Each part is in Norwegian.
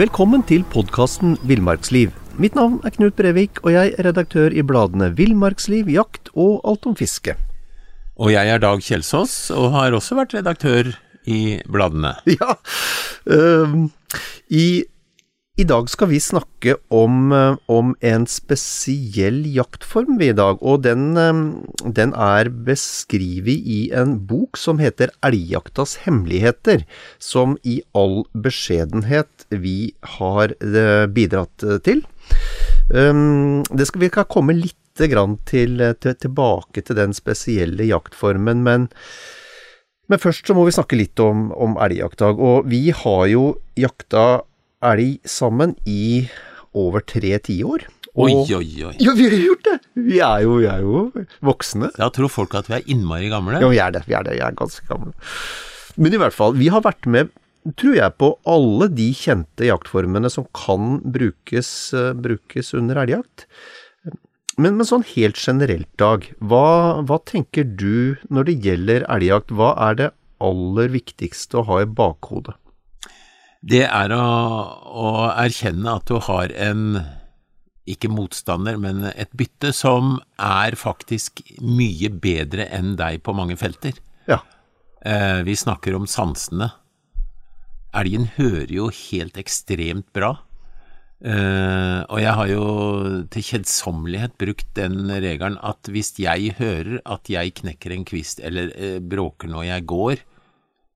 Velkommen til podkasten Villmarksliv. Mitt navn er Knut Brevik, og jeg er redaktør i bladene Villmarksliv, Jakt og Alt om fiske. Og jeg er Dag Kjelsås, og har også vært redaktør i bladene. Ja, øh, i, i dag skal vi snakke om, øh, om en spesiell jaktform vi i dag, og den, den er beskrevet i en bok som heter Elgjaktas hemmeligheter, som i all beskjedenhet vi har øh, bidratt til. Um, det skal vi kan komme litt til, til, tilbake til den spesielle jaktformen, men, men først så må vi snakke litt om, om elgjaktdag. Og vi har jo jakta elg sammen i over tre tiår. Oi, oi, oi. Ja, vi har gjort det! Vi er jo, vi er jo voksne. Jeg tror folk at vi er innmari gamle. Ja, vi er det. Vi er det. Vi er ganske gamle. Men i hvert fall, vi har vært med tror jeg på alle de kjente jaktformene som kan brukes, uh, brukes under elgjakt. Men, men, sånn helt generelt, Dag, hva, hva, tenker du når det gjelder elgjakt? Hva er det aller viktigste å ha i bakhodet? Det er å, å erkjenne at du har en ikke motstander, men et bytte som er faktisk mye bedre enn deg på mange felter. Ja. Eh, vi snakker om sansene. Elgen hører jo helt ekstremt bra. Eh, og jeg har jo til kjedsommelighet brukt den regelen at hvis jeg hører at jeg knekker en kvist eller eh, bråker når jeg går,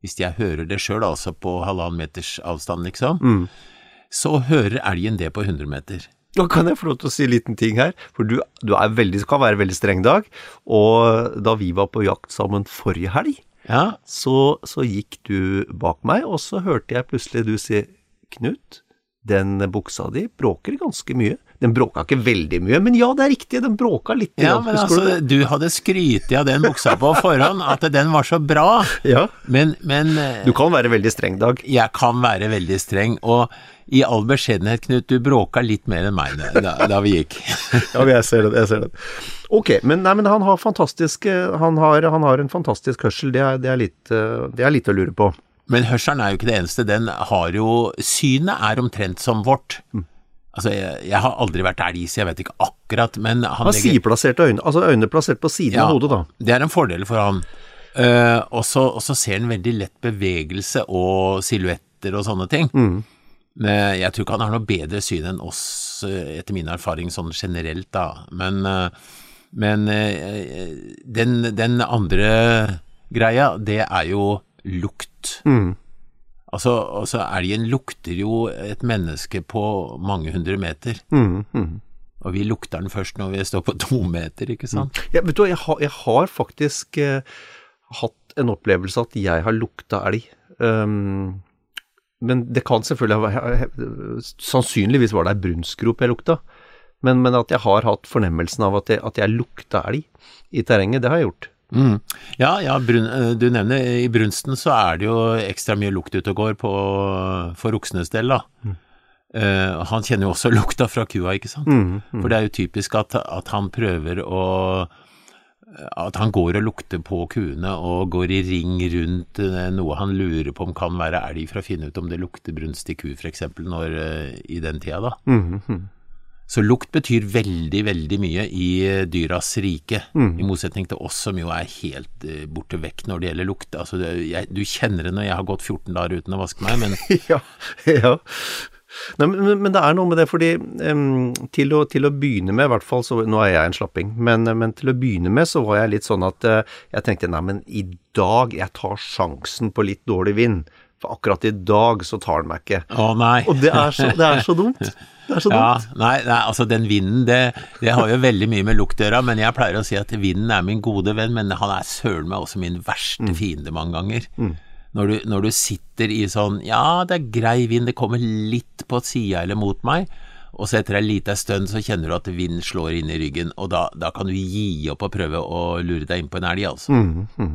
hvis jeg hører det sjøl, altså på halvannen meters avstand, liksom, mm. så hører elgen det på 100 meter. Nå kan jeg få lov til å si en liten ting her, for du, du veldig, kan være veldig streng, Dag. Og da vi var på jakt sammen forrige helg, ja. så, så gikk du bak meg, og så hørte jeg plutselig du si Knut, den buksa di bråker ganske mye. Den bråka ikke veldig mye, men ja, det er riktig, den bråka litt. Ja, men altså, du, hadde skrytt av den buksa på forhånd, at den var så bra. Ja. Men, men Du kan være veldig streng, Dag. Jeg kan være veldig streng, og i all beskjedenhet, Knut, du bråka litt mer enn meg da, da vi gikk. ja, jeg ser det, jeg ser det. Ok, men, nei, men han har han har, han har en fantastisk hørsel, det er, det, er litt, det er litt å lure på. Men hørselen er jo ikke det eneste, den har jo Synet er omtrent som vårt. Mm. Altså, jeg, jeg, har aldri vært elg, så jeg vet ikke akkurat, men han, har sideplasserte øyne, altså øynene plassert på siden ja, av hodet, da. Det er en fordel for han. Uh, og så ser han veldig lett bevegelse og silhuetter og sånne ting. Mm. Men jeg tror ikke han har noe bedre syn enn oss, etter min erfaring sånn generelt, da. Men, uh, men uh, den, den andre greia, det er jo lukt. Mm. Altså, altså, elgen lukter jo et menneske på mange hundre meter. Mm, mm. Og vi lukter den først når vi står på to meter, ikke sant? Ja, vet du, jeg har, jeg har faktisk eh, hatt en opplevelse at jeg har lukta elg. Um, men det kan selvfølgelig ha Sannsynligvis var det ei brunstgrop jeg lukta. Men, men, at jeg har hatt fornemmelsen av at jeg, at jeg lukta elg i terrenget, det har jeg gjort. Mm. Ja, ja brun, du nevner i brunsten så er det jo ekstra mye lukt ute og går på, for oksenes del, da. Mm. Uh, han kjenner jo også lukta fra kua, ikke sant. Mm, mm. For det er jo typisk at, at, han prøver å At han går og lukter på kuene og går i ring rundt uh, noe han lurer på om kan være elg, for å finne ut om det lukter brunst i ku, f.eks. I den tida, da. Så lukt betyr veldig, veldig mye i dyras rike, mm. i motsetning til oss som jo er helt uh, borte vekk når det gjelder lukt. Altså, jeg, du kjenner det når jeg har gått 14 dager uten å vaske meg, men Ja. ja. Nei, men, men, det er noe med det, fordi um, til, å, til, å, begynne med, i hvert fall så Nå er jeg en slapping, men, men, til å begynne med så var jeg litt sånn at uh, jeg tenkte nei, men i dag jeg tar sjansen på litt dårlig vind. For akkurat i dag så tar den meg ikke. Å nei. Og det er så, det er så dumt. Det er så dumt. Ja, nei, nei, altså den vinden, det, det, har jo veldig mye med lukt å gjøre. Men jeg pleier å si at vinden er min gode venn, men han er søren meg også min verste Mm. fiende mange ganger. Mm. Når, du, når, du, sitter i sånn Ja, det er grei vind, det kommer litt på sida eller mot meg. Og så etter en liten stund så kjenner du at vinden slår inn i ryggen, og da, da kan du gi opp og prøve å lure deg inn på en elg, altså. Mm, mm.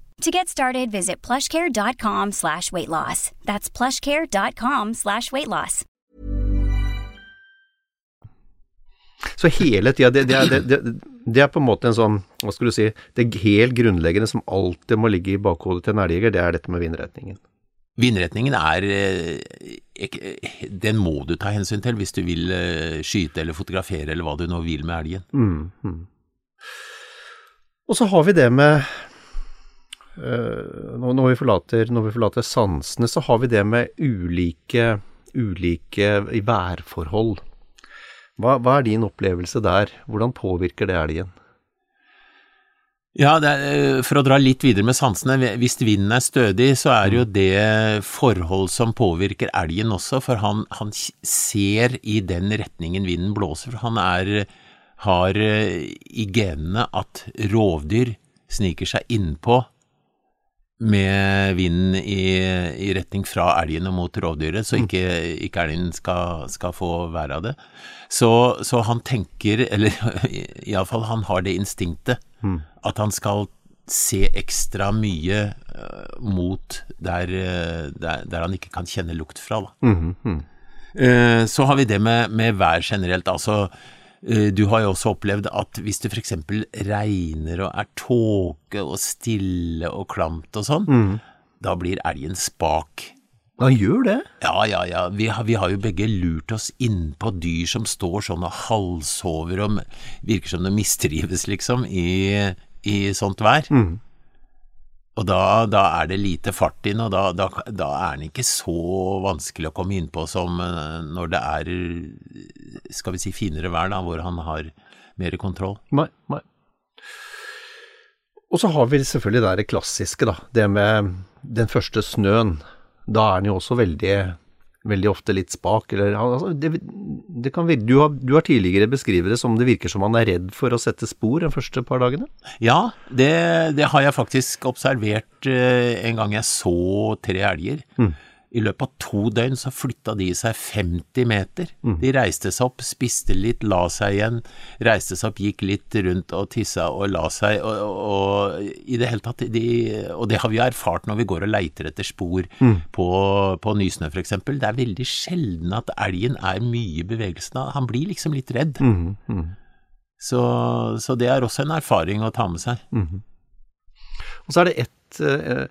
To get started, visit plushcare.com slash weight loss. That's plushcare.com slash weight loss. Så hele tida, det, det, er- det, det, det er på en måte en sånn, hva skal du si, det helt grunnleggende som alltid må ligge i bakhodet til en elgjeger, det er dette med vindretningen. Vindretningen er eh, Den må du ta hensyn til hvis du vil eh, skyte eller fotografere eller hva du nå vil med elgen. Mm, mm. Og så har vi det med når, når, vi forlater, når vi forlater sansene, så har vi det med ulike, ulike værforhold. Hva, hva er din opplevelse der? Hvordan påvirker det elgen? Ja, det er, eh, for å dra litt videre med sansene, hvis vinden er stødig, så er det jo det forhold som påvirker elgen også, for han, han ser i den retningen vinden blåser. For han er, har eh, i genene at rovdyr sniker seg innpå med vinden i, i retning fra elgen og mot rovdyret, så ikke, ikke elgen skal, skal, få være av det. Så, så han tenker, eller iallfall han har det instinktet, mm. at han skal se ekstra mye uh, mot der, der, der, han ikke kan kjenne lukt fra. Mm -hmm. uh, så har vi det med, med vær generelt. altså Eh, du har jo også opplevd at hvis det f.eks. regner og er tåke og stille og klamt og sånn, mm. da blir elgen spak. Han gjør det? Ja, ja, ja. Vi har, vi har jo begge lurt oss innpå dyr som står sånn og halvsover og virker som de mistrives, liksom, i, i sånt vær. Mm. Og da, da, er det lite fart inn, og da, da, da, er den ikke så vanskelig å komme innpå som eh, når det er, skal vi si, finere vær, da, hvor han har mer kontroll. Nei, nei. Og så har vi selvfølgelig det klassiske, da. Det med den første snøen. Da er den jo også veldig veldig ofte litt spak. Eller, altså, det, det kan du, har, du har tidligere beskrevet det som det virker som han er redd for å sette spor de første par dagene? Ja, det, det har jeg faktisk observert eh, en gang jeg så tre elger. Mm. I løpet av to døgn så flytta de seg 50 meter. Mm. De reiste seg opp, spiste litt, la seg igjen. Reiste seg opp, gikk litt rundt og tissa og la seg. Og, og, og i det hele tatt de, Og det har vi erfart når vi går og leiter etter spor mm. på, på nysnø f.eks. Det er veldig sjelden at elgen er mye i bevegelsen. Han blir liksom litt redd. Mm. mm. Så, så, det er også en erfaring å ta med seg. Mm. Og så er det ett eh,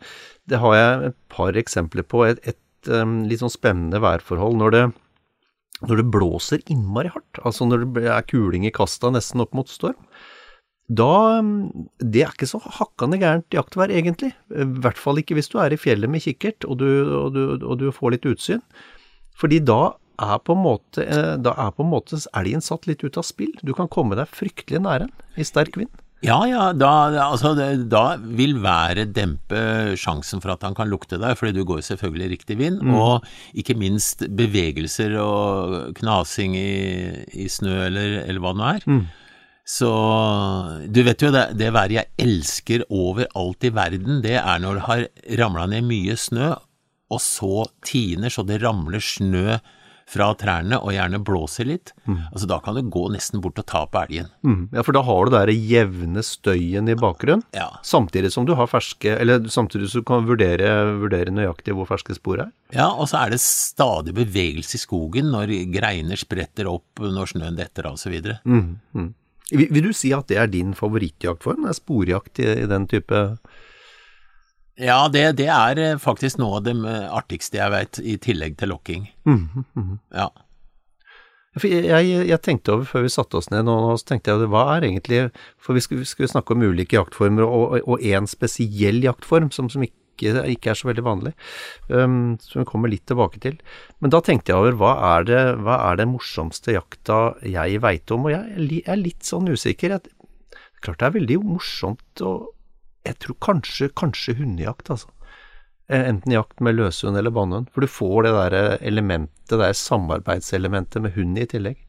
Det har jeg et par eksempler på. Et, et litt sånn spennende værforhold når det, når det blåser innmari hardt, altså når det er kuling i kasta nesten opp mot storm. Da Det er ikke så hakkande gærent jaktvær, egentlig. I hvert fall ikke hvis du er i fjellet med kikkert og du, og du, og du får litt utsyn. Fordi da er på en måte, eh, da er på en måte elgen satt litt ut av spill. Du kan komme deg fryktelig nære i sterk vind. Ja, ja, da, altså, da vil været dempe sjansen for at han kan lukte deg, fordi du går selvfølgelig riktig vind, mm. og ikke minst bevegelser og knasing i, i snø eller, eller, hva det nå er. Mm. Så du vet jo det, det været jeg elsker overalt i verden, det er når det har ramla ned mye snø, og så tiner så det ramler snø fra trærne, og gjerne blåser litt, mm. altså da kan du gå nesten bort og ta på elgen. Mm. Ja, for da har du den jevne støyen i bakgrunnen, ja. samtidig som du har ferske Eller samtidig som du kan vurdere, vurdere nøyaktig hvor ferske spor er. Ja, og så er det stadig bevegelse i skogen når greiner spretter opp når snøen detter av osv. Mm. Mm. Vil, vil du si at det er din favorittjaktform? Er sporjakt i, i den type ja, det, det, er eh, faktisk noe av det artigste jeg vet, i tillegg til lokking. Mm, mm, ja. Jeg, jeg, jeg, tenkte over før vi satte oss ned nå, så tenkte jeg hva er egentlig For vi skulle, vi skulle snakke om ulike jaktformer, og én spesiell jaktform som, som, ikke, ikke er så veldig vanlig, um, som vi kommer litt tilbake til. Men da tenkte jeg over hva er det, hva er den morsomste jakta jeg veit om, og jeg er litt sånn usikker. Jeg, klart det er veldig morsomt, og jeg tror kanskje, kanskje hundejakt, altså. Eh, enten jakt med løshund eller bannhund. For du får det der elementet, det der samarbeidselementet med hund i tillegg.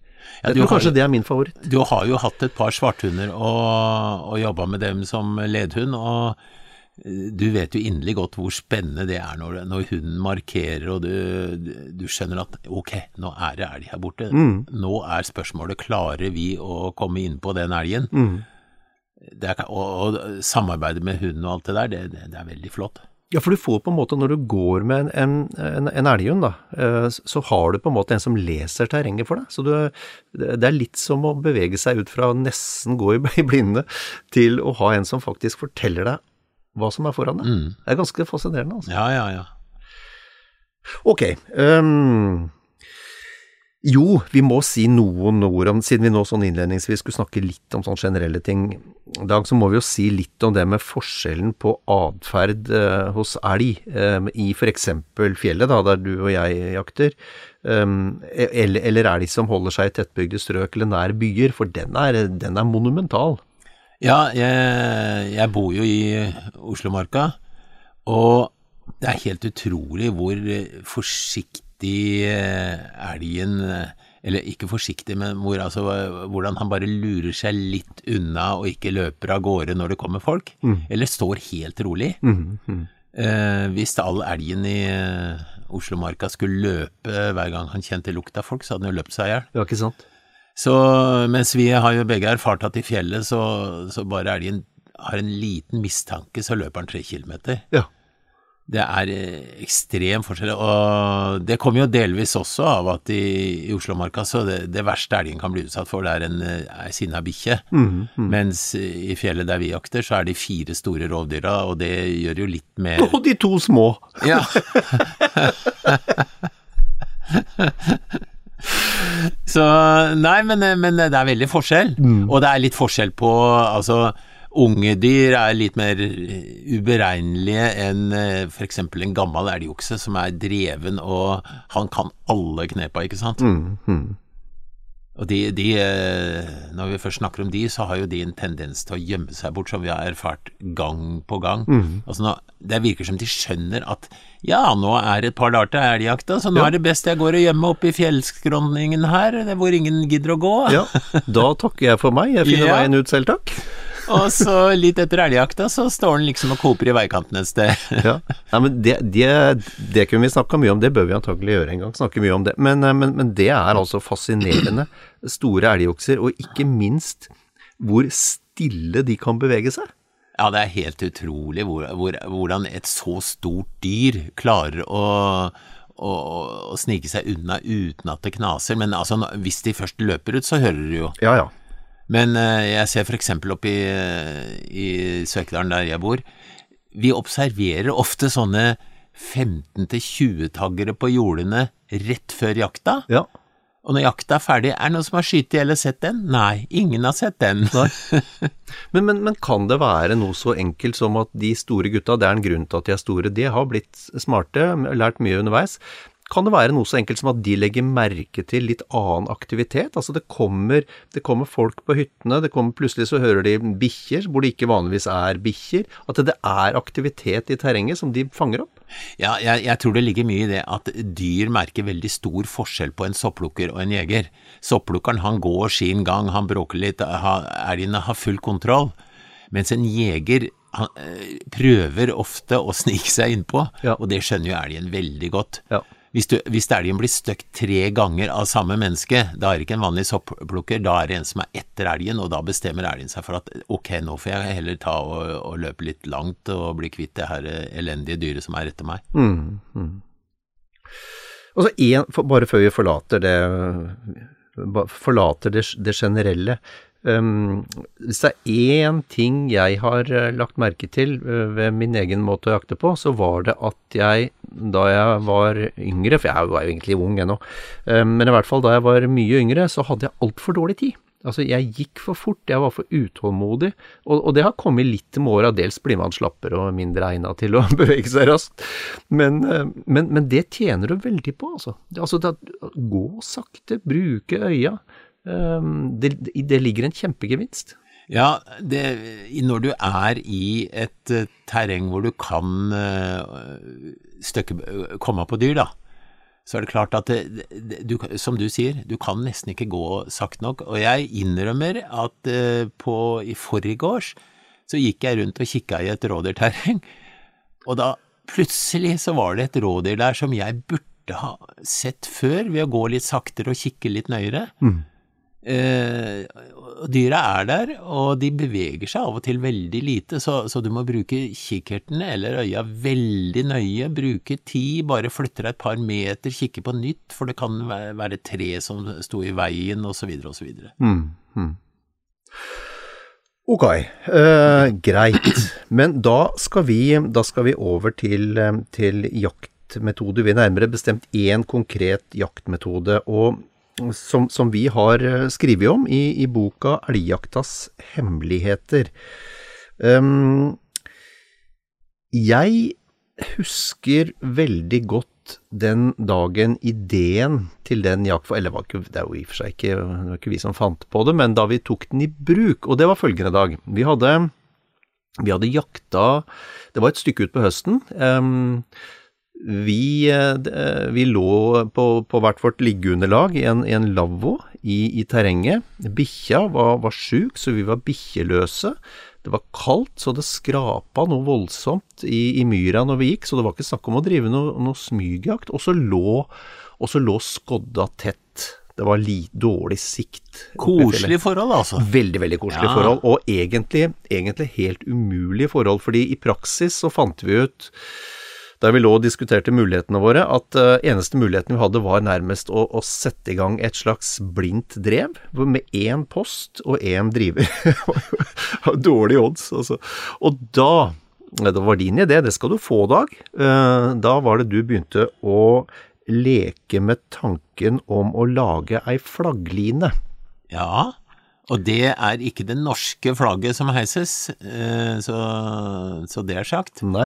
Ja, jeg tror kanskje har, det er min favoritt. Du har jo hatt et par svarthunder og, og jobba med dem som ledhund. og eh, du vet jo inderlig godt hvor spennende det er når, når hunden markerer og du, du, skjønner at ok, nå er det elg her borte. Mm. Nå er spørsmålet klarer vi å komme inn på den elgen. Mm. Er, og, og samarbeidet med hunden og alt det der, det, det, er veldig flott. Ja, for du får på en måte, når du går med en, en, en elghund, da, eh, så har du på en måte en som leser terrenget for deg. Så du, det er litt som å bevege seg ut fra nesten gå i blinde til å ha en som faktisk forteller deg hva som er foran deg. Mm. Det er ganske fascinerende, altså. Ja, ja, ja. Ok. Um, jo, vi må si noen ord om Siden vi nå sånn innledningsvis skulle snakke litt om sånne generelle ting, Dag, så må vi jo si litt om det med forskjellen på atferd eh, hos elg eh, i f.eks. fjellet, da, der du og jeg jakter, um, eller, eller elg som holder seg i tettbygde strøk eller nær byer, for den er, den er monumental. Ja, jeg, jeg bor jo i Oslomarka, og det er helt utrolig hvor forsiktig forsiktig eh, elgen eh, Eller ikke forsiktig, men hvor, altså, hvordan han bare lurer seg litt unna og ikke løper av gårde når det kommer folk. Mm. Eller står helt rolig. Mm, mm. Eh, hvis all elgen i eh, Oslomarka skulle løpe hver gang han kjente lukt av folk, så hadde han jo løpt seg i hjel. Ja, ikke sant? Så mens vi har jo begge erfart at i fjellet så, så bare elgen har en liten mistanke, så løper han tre kilometer. Ja. Det er eh, ekstrem forskjell, og det kommer jo delvis også av at i, i Oslomarka så det, det verste elgen kan bli utsatt for, det er en ei eh, sinna bikkje. Mm, mm. Mens i fjellet der vi jakter, så er de fire store rovdyra, og det gjør jo litt mer Og de to små! Ja. så Nei, men, men, det er veldig forskjell. Mm. Og det er litt forskjell på altså Unge dyr er litt mer uberegnelige enn eh, f.eks. en gammel elgokse som er dreven og han kan alle knepa, ikke sant? Mm, mm. Og de, de, eh, Når vi først snakker om de, så har jo de en tendens til å gjemme seg bort, som vi har erfart gang på gang. Mm. Altså nå, Det virker som de skjønner at ja, nå er det et par dager til elgjakta, så nå ja. er det best jeg går og gjemmer oppe i fjellskråningen her, hvor ingen gidder å gå. Ja, da takker jeg for meg, jeg finner ja. veien ut selv, takk og så litt etter elgjakta så står han liksom og koper i veikanten et sted. ja, Nei, men det, det, det, kunne vi snakka mye om, det bør vi antagelig gjøre en gang. Snakke mye om det. Men, eh, men, men det er altså fascinerende. Store elgokser, og ikke minst hvor stille de kan bevege seg. Ja, det er helt utrolig hvor, hvor, hvordan et så stort dyr klarer å å, å, snike seg unna uten at det knaser. Men altså, hvis de først løper ut, så hører du jo. Ja, ja. Men eh, jeg ser f.eks. oppe i, i Søkedalen, der jeg bor, vi observerer ofte sånne 15-20-taggere på jordene rett før jakta. Ja. Og når jakta er ferdig, er det noen som har skutt eller sett den? Nei, ingen har sett den. men, men, men, kan det være noe så enkelt som at de store gutta, det er en grunn til at de er store, de har blitt smarte, lært mye underveis, kan det være noe så enkelt som at de legger merke til litt annen aktivitet? Altså det kommer, det kommer folk på hyttene, det kommer plutselig så hører de bikkjer hvor det ikke vanligvis er bikkjer. At det er aktivitet i terrenget som de fanger opp? Ja, jeg, jeg, tror det ligger mye i det at dyr merker veldig stor forskjell på en sopplukker og en jeger. Sopplukkeren han går sin gang, han bråker litt, elgene har full kontroll. Mens en jeger han, øh, prøver ofte å snike seg innpå, ja. og det skjønner jo elgen veldig godt. Ja. Hvis, du, hvis elgen blir støkt tre ganger av samme menneske, da er det ikke en vanlig sopplukker, da er det en som er etter elgen, og da bestemmer elgen seg for at ok, nå får jeg heller ta og, og løpe litt langt og bli kvitt det her elendige dyret som er etter meg. Mm, mm. Og så en, bare før vi forlater det, forlater det, det generelle, Um, hvis det er én ting jeg har uh, lagt merke til uh, ved min egen måte å jakte på, så var det at jeg, da jeg var yngre, for jeg var jo egentlig ung ennå, um, men i hvert fall da jeg var mye yngre, så hadde jeg altfor dårlig tid. Altså, jeg gikk for fort, jeg var for utålmodig, og, og det har kommet litt med åra. Dels blir man slappere og mindre egna til å bevege seg raskt, men, eh, men, men, det tjener du veldig på, altså. altså det, gå sakte, bruke øya. Um, det, det ligger en kjempegevinst. Ja, det, når du er i et uh, terreng hvor du kan uh, støkke, komme på dyr, da, så er det klart at det, du, som du sier, du kan nesten ikke gå sakte nok. Og jeg innrømmer at på, i forgårs så gikk jeg rundt og kikka i et rådyrterreng, og da plutselig så var det et rådyr der som jeg burde ha sett før, ved å gå litt saktere og kikke litt nøyere. Mm. Eh, dyra er der, og de beveger seg av og til veldig lite, så, så, du må bruke kikkerten eller øya veldig nøye, bruke tid, bare flytte deg et par meter, kikke på nytt, for det kan være, tre som sto i veien, osv., osv. Mm, mm. Ok, uh, greit. Men da skal vi, da skal vi over til, eh, til jaktmetode. Vi er nærmere bestemt én konkret jaktmetode. og som, som, vi har eh, skrevet om i, i boka 'Elgjaktas hemmeligheter'. Um, jeg husker veldig godt den dagen ideen til den jakta Eller var ikke, det er i og for seg ikke, det var ikke vi som fant på det, men da vi tok den i bruk. Og det var følgende dag. Vi hadde, vi hadde jakta Det var et stykke ut på høsten. Um, vi, eh, vi, lå på, på hvert vårt liggeunderlag i en, i en lavvo i, i, terrenget. Bikkja var, var sjuk, så vi var bikkjeløse. Det var kaldt, så det skrapa noe voldsomt i, i, myra når vi gikk, så det var ikke snakk om å drive noe, noe smygjakt. Og så lå, lå skodda tett. Det var li, dårlig sikt. Koselig forhold, altså. Veldig, veldig koselig ja. forhold. Og egentlig, egentlig helt umulige forhold, fordi i praksis så fant vi ut der vi lå og diskuterte mulighetene våre, at uh, eneste muligheten vi hadde var nærmest å, å sette i gang et slags blindt drev med én post og én driver. Dårlige odds, altså. Og da Det var din idé, det skal du få, Dag. Uh, da var det du begynte å leke med tanken om å lage ei flaggline. Ja, og det er ikke det norske flagget som heises, eh, så, så det er sagt. Nei.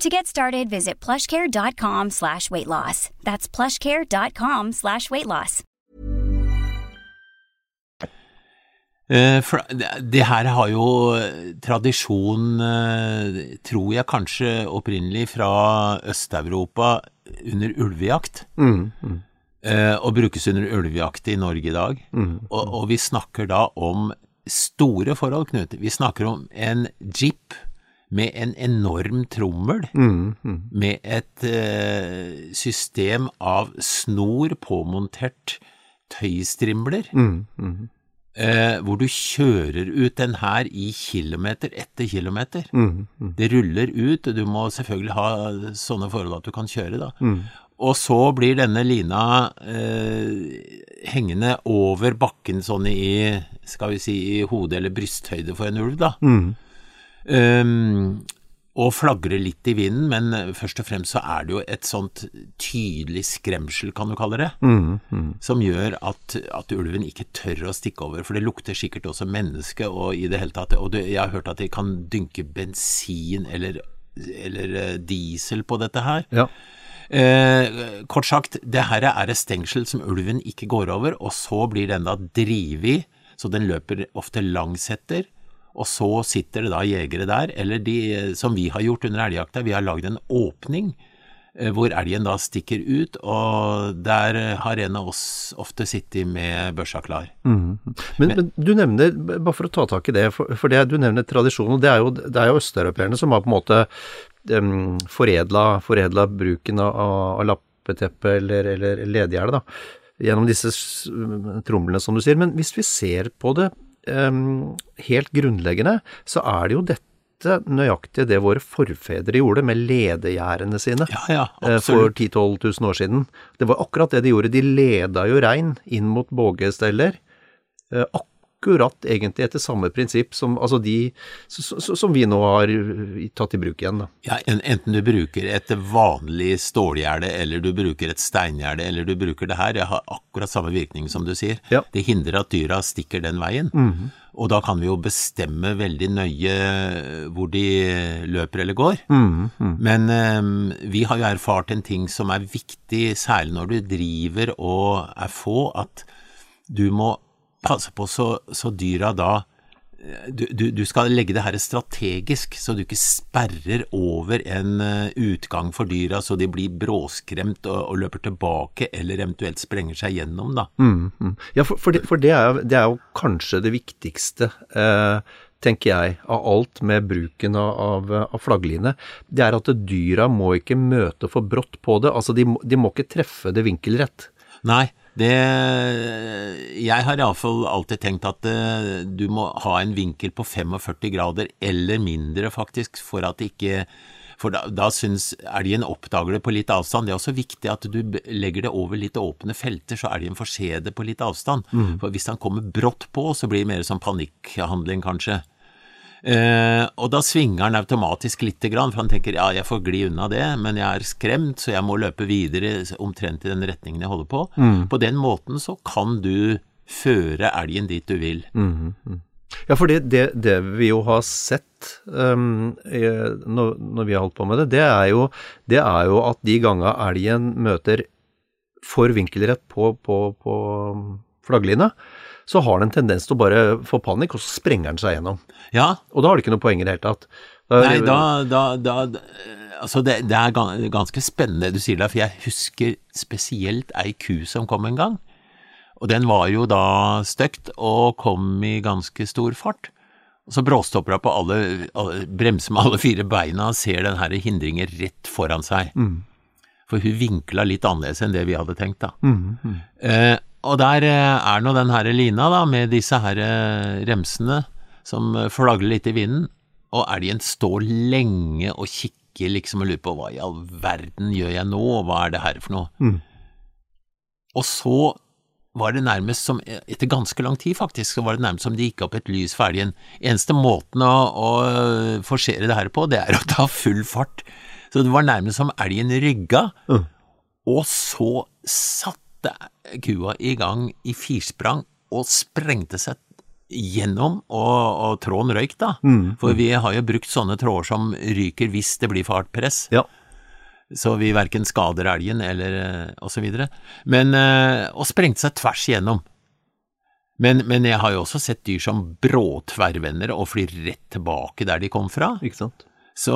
To get started, visit plushcare.com slash weight loss. That's plushcare.com slash weight loss. Eh, det her har jo tradisjon, uh, tror jeg kanskje opprinnelig fra Øst-Europa under ulvejakt. Mm, mm. Uh, og brukes under ulvejakt i Norge i dag. Mm, og, og vi snakker da om store forhold, Knut. Vi snakker om en jeep med en enorm trommel, mm, mm. med et eh, system av snor påmontert tøystrimler, mm, eh, hvor du kjører ut den her i kilometer etter kilometer. Det ruller ut, og du må selvfølgelig ha sånne forhold at du kan kjøre, da. Og så blir denne lina eh, hengende over bakken sånn i, skal vi si, i hode- eller brysthøyde for en ulv, da. Um, og flagre litt i vinden, men først og fremst så er det jo et sånt tydelig skremsel, kan du kalle det, mm, mm. som gjør at, at, ulven ikke tør å stikke over. For det lukter sikkert også menneske, og i det hele tatt Og jeg har hørt at de kan dynke bensin eller, eller eh, diesel på dette her. Ja. Eh, kort sagt, det her er et stengsel som ulven ikke går over, og så blir den da drevet, så den løper ofte langs etter Og så sitter det da jegere der, eller de, som vi har gjort under elgjakta, vi har lagd en åpning eh, hvor elgen da stikker ut, og der har en av oss ofte sittet med børsa klar. Men, men du nevner, bare for å ta tak i det, for, for det du nevner tradisjon, og det er jo, det er jo østeuropeerne som har på en måte um, foredla, foredla bruken av, av lappeteppe eller, eller ledgjerde, da, gjennom disse tromlene, som du sier. Men hvis vi ser på det um, helt grunnleggende, så er det jo dette nøyaktig det våre forfedre gjorde med ledegjerdene sine Ja, ja, eh, for 10 000-12 000 år siden. Det var akkurat det de gjorde. De leda jo rein inn mot bågesteller. eh, Akkurat egentlig etter samme prinsipp som, altså de, som vi nå har tatt i bruk igjen. Da. Ja, enten du bruker et vanlig stålgjerde, eller du bruker et steingjerde, eller du bruker det her, det har akkurat samme virkning som du sier. Ja. Det hindrer at dyra stikker den veien. Og da kan vi jo bestemme veldig nøye hvor de løper eller går. Men um, vi har jo erfart en ting som er viktig, særlig når du driver og er få, at du må passe på så, så dyra da du, du, du skal legge det her strategisk, så du ikke sperrer over en eh, utgang for dyra så de blir bråskremt og, og løper tilbake, eller eventuelt sprenger seg gjennom, da. Mm, mm. Ja, for, for, det, for det, er, det er jo kanskje det viktigste, eh, tenker jeg, av alt med bruken av, av, av flaggline. Det er at dyra må ikke møte for brått på det. Altså, de, de må ikke treffe det vinkelrett. Nei, det Jeg har iallfall alltid tenkt at uh, du må ha en vinkel på 45 grader, eller mindre faktisk, for at ikke for da, da syns elgen oppdager det på litt avstand. Det er også viktig at du legger det over litt åpne felter, så elgen får se det på litt avstand. For hvis han kommer brått på, så blir det mer som panikkhandling, kanskje. Eh, og da svinger han automatisk lite grann, for han tenker ja, jeg får gli unna det, men jeg er skremt, så jeg må løpe videre omtrent i den retningen jeg holder på. På den måten så kan du føre elgen dit du vil. Ja, for det, det, det vi jo har sett um, når, når vi har holdt på med det, det er jo, det er jo at de ganga elgen møter for vinkelrett på, på, på flagglinja, så har den en tendens til å bare få panikk, og så sprenger den seg gjennom. Ja, Og da har du ikke noe poeng i det hele tatt. Da, nei, da, da, da Altså, det, det er ganske spennende du sier det, for jeg husker spesielt ei ku som kom en gang. Og den var jo da støkt og kom i ganske stor fart. Og så bråstopper hun på alle, alle bremser med alle fire beina og ser den her hindringen rett foran seg. For hun vinkla litt annerledes enn det vi hadde tenkt, da. Eh, og der eh, er nå den her lina, da, med disse her eh, remsene som eh, flagler litt i vinden, og elgen står lenge og kikker liksom og lurer på hva i all verden gjør jeg nå, og hva er det her for noe? Og så var det nærmest som, etter ganske lang tid faktisk, så var det nærmest som det gikk opp et lys for elgen. Eneste måten å, å forsere det her på, det er å ta full fart. Så det var nærmest som elgen rygga, og så satte kua i gang i firsprang og sprengte seg gjennom, og, og tråden røyk da. For vi har jo brukt sånne tråder som ryker hvis det blir for hardt press Ja. så vi verken skader elgen eller osv. så videre. Men, eh, og sprengte seg tvers igjennom. Men, men jeg har jo også sett dyr som bråtverrvender og flyr rett tilbake der de kom fra. Ikke sant? Så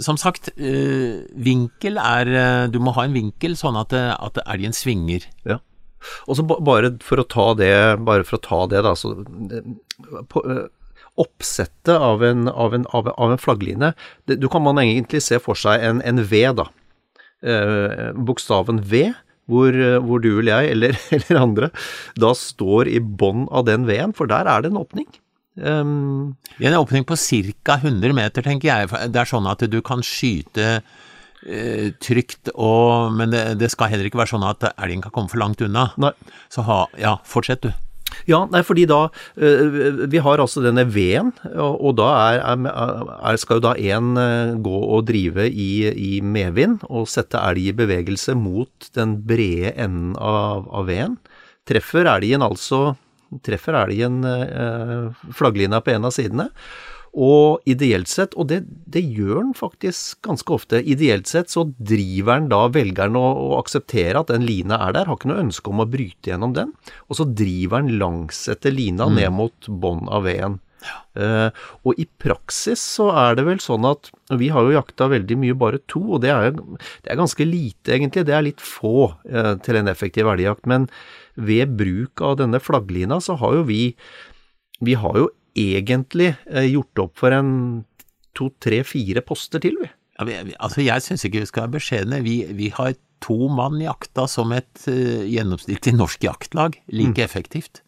som sagt, eh, vinkel er eh, Du må ha en vinkel sånn at, eh, at elgen svinger. Ja. Og så ba- bare for å ta det, bare for å ta det da, så eh, på, eh, Oppsettet av en, av en, av, en flaggline, det, du kan man egentlig se for seg en, en V, da. Eh, bokstaven V, hvor, eh, hvor du eller jeg, eller, eller andre, da står i bånn av den V-en, for der er det en åpning. Um, I en åpning på ca. 100 meter, tenker jeg. Det er sånn at du kan skyte eh, trygt, og, men det, det skal heller ikke være sånn at elgen kan komme for langt unna. nei. Så ha, ja, fortsett du. Ja, nei, fordi da øh, Vi har altså denne veden, og, da er, er, skal jo da en øh, gå og drive i, i medvind og sette elg i bevegelse mot den brede enden av, av veden. Treffer elgen altså Treffer elgen øh, flagglina på en av sidene. Og ideelt sett, og det, det gjør den faktisk ganske ofte, ideelt sett så driver den da, velger den å, å akseptere at den lina er der, har ikke noe ønske om å bryte gjennom den, og så driver den langs etter lina ned mot bånn av veden. Eh, og i praksis så er det vel sånn at vi har jo jakta veldig mye bare to, og det er, det er ganske lite egentlig. Det er litt få uh, til en effektiv elgjakt. Men ved bruk av denne flagglina så har jo vi Vi har jo egentlig eh, gjort opp for en to, tre, fire poster til, vi. Ja, vi, altså Jeg syns ikke vi skal være beskjedne. Vi, vi, har to mann jakta som et uh, gjennomsnittlig norsk jaktlag. Like mm. effektivt.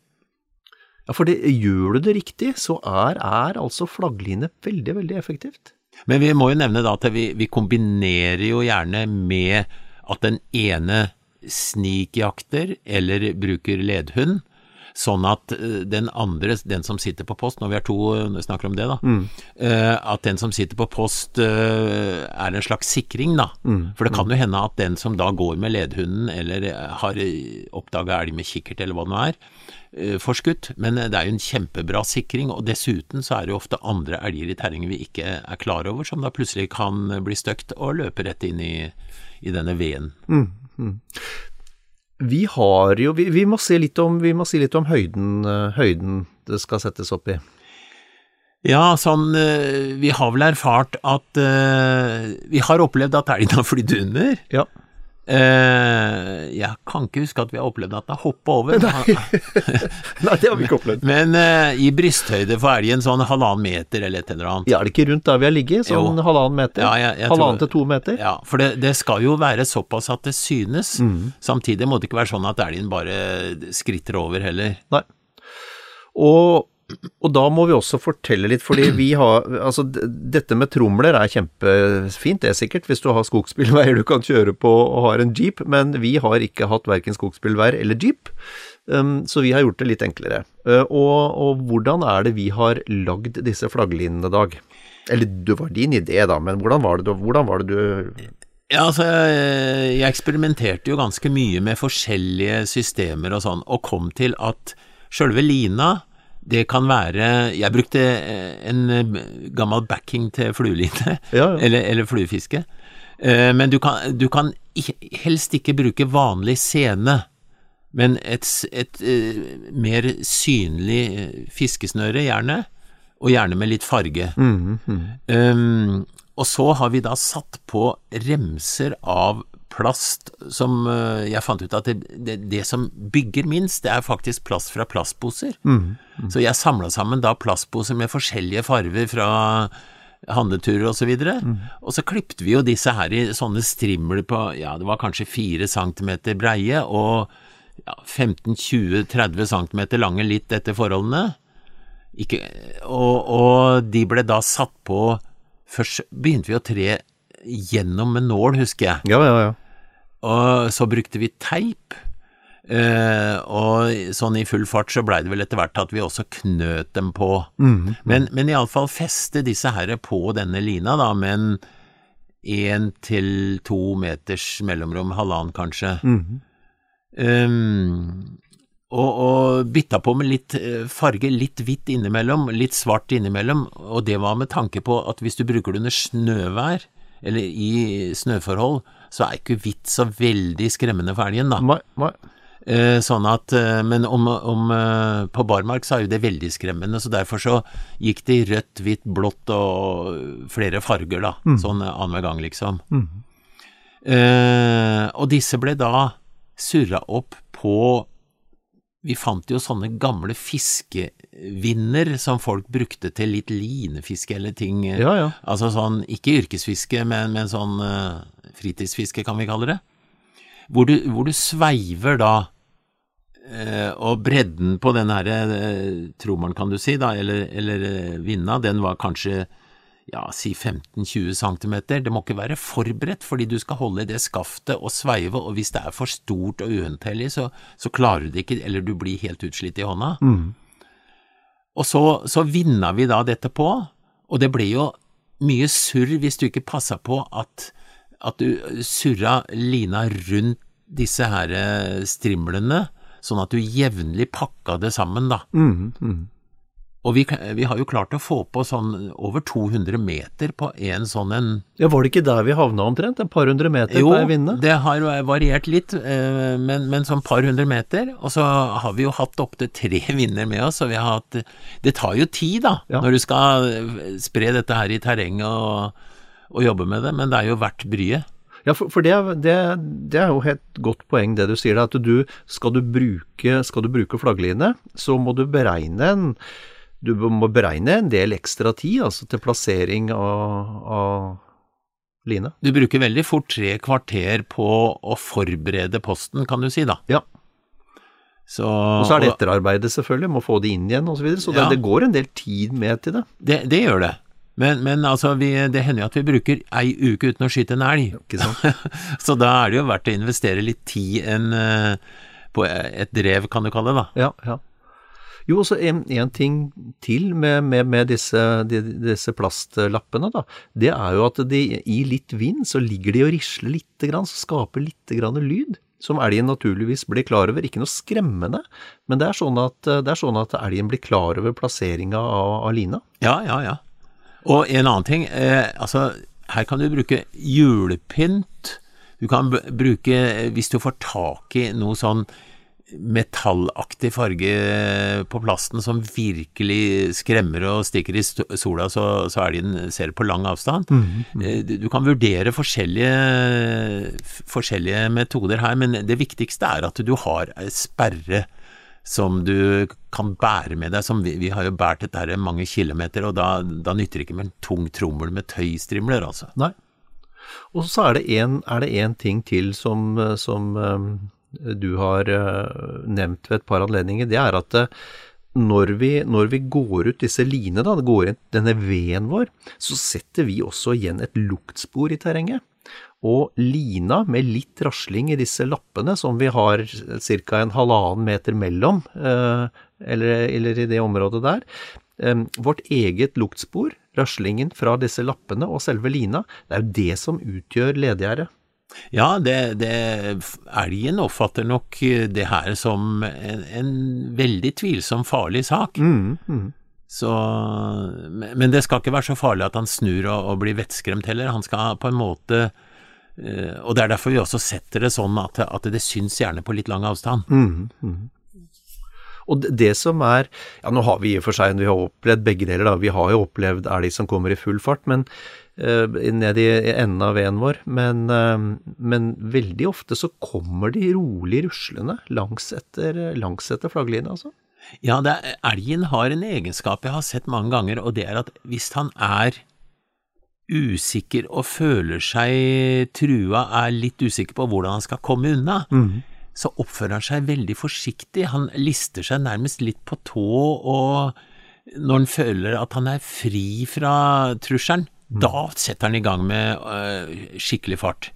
Ja, for det, gjør du det riktig, så er, er altså flaggline veldig, veldig effektivt. Men vi må jo nevne da at vi, vi kombinerer jo gjerne med at den ene snikjakter eller bruker ledhund, sånn at eh, den andre, den som sitter på post, når vi er to eh, snakker om det, da, mm. uh, at den som sitter på post er en slags sikring, da. Mm. For det kan jo hende at den som da går med ledhunden eller har oppdaga elg med kikkert eller hva det nå er, får forskutt, men det er jo en kjempebra sikring. Og dessuten så er det jo ofte andre elger i terrenget vi ikke er klar over, som da plutselig kan bli støkt og løpe rett inn i, i denne veden. Mm, mm. Vi har jo vi, vi, må si litt om, vi må si litt om høyden, eh, høyden det skal settes opp i. Ja, sånn eh, Vi har vel erfart at uh, Vi har opplevd at elgen har flydd under. Ja. Uh, jeg kan ikke huske at vi har opplevd at den har hoppa over. Nei. Nei, det har vi ikke opplevd. Men uh, i brysthøyde for elgen sånn halvannen meter eller et eller annet. Ja, er det ikke rundt der vi har ligget? Sånn jo. halvannen meter? Ja, jeg, jeg halvannen til to meter? Ja, for det, det, skal jo være såpass at det synes. Mm. Samtidig må det ikke være sånn at elgen bare skritter over heller. Nei. Og og da må vi også fortelle litt, fordi vi har Altså, dette med tromler er kjempefint, det er sikkert, hvis du har skogsbilveier du kan kjøre på og har en jeep, men vi har ikke hatt verken skogsbilveier eller jeep, um, så vi har gjort det litt enklere. Uh, og, og, hvordan er det vi har lagd disse flagglinene, Dag? Eller det var din idé, da, men hvordan var det, hvordan var det du ja, altså, jeg eksperimenterte jo ganske mye med forskjellige systemer og sånn, og kom til at sjølve lina det kan være Jeg brukte eh, en eh, gammel backing til flueline, ja, ja. eller, eller, fluefiske. Eh, men du kan, du kan, helst ikke bruke vanlig sene, men et, et, et mer synlig fiskesnøre, gjerne. Og gjerne med litt farge. Mm, mm. Um, og så har vi da satt på remser av plast som eh, Jeg fant ut at det, det, det, som bygger minst, det er faktisk plast fra plastposer. Mm, mm. Så jeg samla sammen da plastposer med forskjellige farver fra handleturer og så. Mm. Og så klipte vi jo disse her i sånne strimler på ja, det var kanskje fire centimeter breie og ja, 15-20-30 cm lange, litt etter forholdene. Ikke, og, og de ble da satt på Først begynte vi å tre gjennom med nål, husker jeg. Ja, ja, ja. Og så brukte vi teip. Uh, og sånn i full fart så blei det vel etter hvert at vi også knøt dem på. Mm. Men, men iallfall feste disse herre på denne lina, da, med en én til to meters mellomrom, halvannen kanskje. Mm. Um, og, og, bytta på med litt eh, farge, litt hvitt innimellom, litt svart innimellom, og det var med tanke på at hvis du bruker det under snøvær, eller i snøforhold, så er ikke hvitt så veldig skremmende for elgen, da. Nei, nei. Eh, sånn at, eh, men om, om, eh, på barmark så er jo det veldig skremmende, så derfor så gikk det i rødt, hvitt, blått og flere farger, da. Mm. Sånn annenhver gang, liksom. Mm. Eh, og disse ble da surra opp på vi fant jo sånne gamle fiskevinder som folk brukte til litt linefiske eller ting. Ja, ja. Altså sånn, ikke yrkesfiske, men, men sånn uh, fritidsfiske, kan vi kalle det. Hvor du, hvor du sveiver da, uh, og bredden på den herre uh, trommelen, kan du si, da, eller, eller vinna, den var kanskje ja, si 15-20 cm. Det må ikke være forberedt, fordi du skal holde i det skaftet og sveive, og hvis det er for stort og uhentellig, så, så, klarer du det ikke, eller du blir helt utslitt i hånda. Mm. Og så, så vinna vi da dette på, og det ble jo mye surr hvis du ikke passa på at, at du surra lina rundt disse her eh, strimlene, sånn at du jevnlig pakka det sammen, da. Mm, mm. Og vi, vi har jo klart å få på sånn over 200 meter på en sånn en Ja, Var det ikke der vi havna omtrent? Et par hundre meter Jo, per vinne? Jo, det har variert litt, eh, men, men sånn par hundre meter. Og så har vi jo hatt opptil tre vinner med oss, og vi har hatt Det tar jo tid, da, Ja. når du skal eh, spre dette her i terrenget og, og jobbe med det, men det er jo verdt bryet. Ja, for, for det, det, det er jo et godt poeng det du sier, at du skal du bruke, skal du bruke flaggline, så må du beregne en du må beregne en del ekstra tid altså til plassering av, av line. Du bruker veldig fort tre kvarter på å forberede posten, kan du si, da. Ja. Så, Og så er det etterarbeidet, selvfølgelig, må få det inn igjen osv. Så, videre, så det, Ja. det går en del tid med til det. det, det gjør det. Men, men altså, vi, det hender jo at vi bruker ei uke uten å skyte en elg. Ikke sant? Så da er det jo verdt å investere litt tid enn eh, på et drev, kan du kalle det, da. Ja, ja. Jo, så en, en ting til med, med, med disse, de, disse plastlappene, da. Det er jo at de, i litt vind så ligger de og risler lite grann, så skaper lite grann lyd. Som elgen naturligvis blir klar over. Ikke noe skremmende, men det er sånn at, det er sånn at elgen blir klar over plasseringa av, av lina. Ja, ja, ja. Og en annen ting, eh, altså her kan du bruke julepynt. Du kan bruke, hvis du får tak i noe sånn metallaktig farge på plasten som virkelig skremmer og stikker i sola så, så elgen ser på lang avstand. Mm Du du kan vurdere forskjellige, forskjellige metoder her, men det viktigste er at du har ei sperre som du kan bære med deg. Som vi, vi har jo båret dette her mange kilometer, og da, da nytter det ikke med en tung trommel med tøystrimler, altså. Nei. Og så er det en, er det en ting til som, som eh, du har eh, nevnt ved et par anledninger. Det er at eh, når vi, når vi går ut disse linene, da, går inn denne veden vår, så setter vi også igjen et luktspor i terrenget. Og lina med litt rasling i disse lappene, som vi har ca. en halvannen meter mellom, eh, eller, eller i det området der, vårt eget luktspor, raslingen fra disse lappene og selve lina, det er jo det som utgjør ledegjerdet. Ja, det, det, elgen oppfatter nok det her som en, en veldig tvilsom farlig sak. Så, men det skal ikke være så farlig at han snur og, og blir vettskremt heller. Han skal på en måte eh, Og det er derfor vi også setter det sånn at, at det syns gjerne på litt lang avstand. Og det, som er Ja, nå har vi i og for seg vi har opplevd begge deler, da. Vi har jo opplevd elg som kommer i full fart, men eh, ned i enden av veden vår. Men, eh, men veldig ofte så kommer de rolig ruslende langs etter, langs etter flagglinja, altså. Ja, er, elgen har en egenskap jeg har sett mange ganger, og det er at hvis han er usikker og føler seg trua, er litt usikker på hvordan han skal komme unna, så oppfører han seg veldig forsiktig. Han lister seg nærmest litt på tå, og når han føler at han er fri fra trusselen, da setter han i gang med uh, skikkelig fart.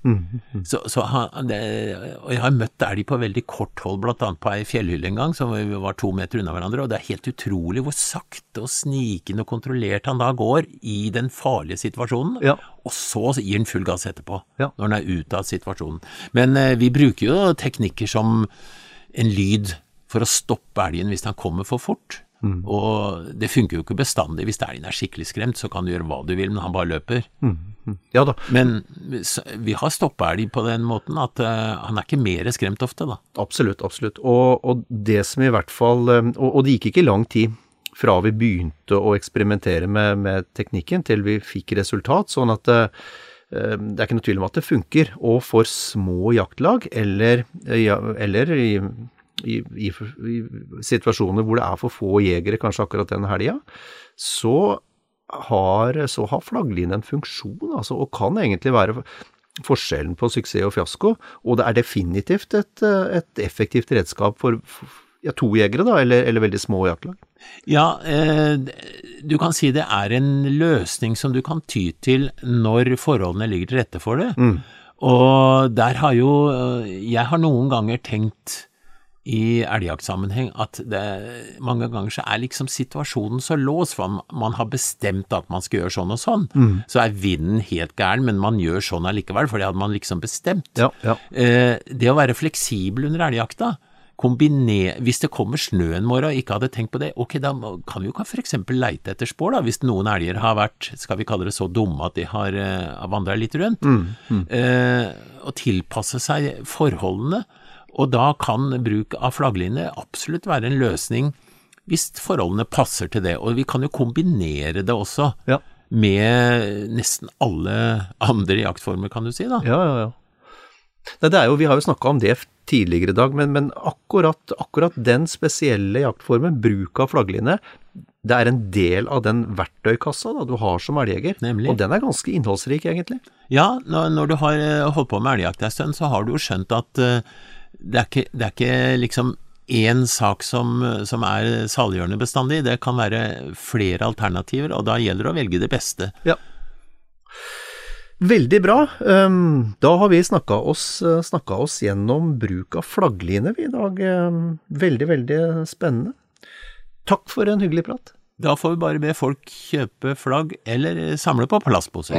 Så, så han, det, og jeg har møtt elg på veldig kort hold, annet på ei fjellhylle en gang, som vi var to meter unna hverandre, og det er helt utrolig hvor sakte og snikende og kontrollert han da går i den farlige situasjonen, Ja. og så gir han full gass etterpå, Ja. når han er ute av situasjonen. Men uh, vi bruker jo teknikker som en lyd for å stoppe elgen hvis han kommer for fort. Og det funker jo ikke bestandig. Hvis elgen er skikkelig skremt, så kan du gjøre hva du vil, men han bare løper. Ja da, Men vi har stoppa elg på den måten at uh, han er ikke mer skremt ofte, da. absolutt, absolutt. Og, og det som i hvert fall eh, og, og det gikk ikke lang tid fra vi begynte å eksperimentere med, med teknikken til vi fikk resultat, sånn at eh, det er ikke noe tvil om at det funker. Og for små jaktlag, eller, eller i, i, i, i situasjoner hvor det er for få jegere, kanskje akkurat den helga, så har, så har flaggline en funksjon, altså, og kan egentlig være forskjellen på suksess og fiasko. Og det er definitivt et, et effektivt redskap for for- ja, to jegere, da, eller, eller veldig små jaktlag. Ja, eh, du kan si det er en løsning som du kan ty til når forholdene ligger til rette for det. Og der har jo eh, Jeg har noen ganger tenkt i elgjaktsammenheng at det, mange ganger så er liksom situasjonen så låst, for man, har bestemt at man skal gjøre sånn og sånn. Så er vinden helt gæren, men man gjør sånn allikevel, for det hadde man liksom bestemt. Ja, ja. Eh, det å være fleksibel under elgjakta, kombinere Hvis det kommer snø en morgen og ikke hadde tenkt på det, ok, da kan vi jo f.eks. leite etter spor, da, hvis noen elger har vært, skal vi kalle det så dumme at de har uh, vandra litt rundt. Mm, mm. Eh, og tilpasse seg forholdene. Og da kan bruk av flaggline absolutt være en løsning hvis forholdene passer til det. Og vi kan jo kombinere det også ja. med nesten alle andre jaktformer, kan du si. da. Ja, ja, ja. Det er jo, vi har jo snakka om det tidligere i dag, men, men akkurat, akkurat, den spesielle jaktformen, bruk av flaggline, det er en del av den verktøykassa da, du har som elgjeger. Og den er ganske innholdsrik, egentlig. Ja, når, når du har eh, holdt på med elgjakt en stund, så har du jo skjønt at uh, det, er ikke, det er ikke liksom én sak som, som er saliggjørende bestandig. Det kan være flere alternativer, og da gjelder det å velge det beste. Ja. Veldig bra. Ehm, da har vi snakka oss, oss, gjennom bruk av flaggline i dag. Ehm, veldig, veldig spennende. Takk for en hyggelig prat. Da får vi bare be folk kjøpe flagg eller samle på plastposer.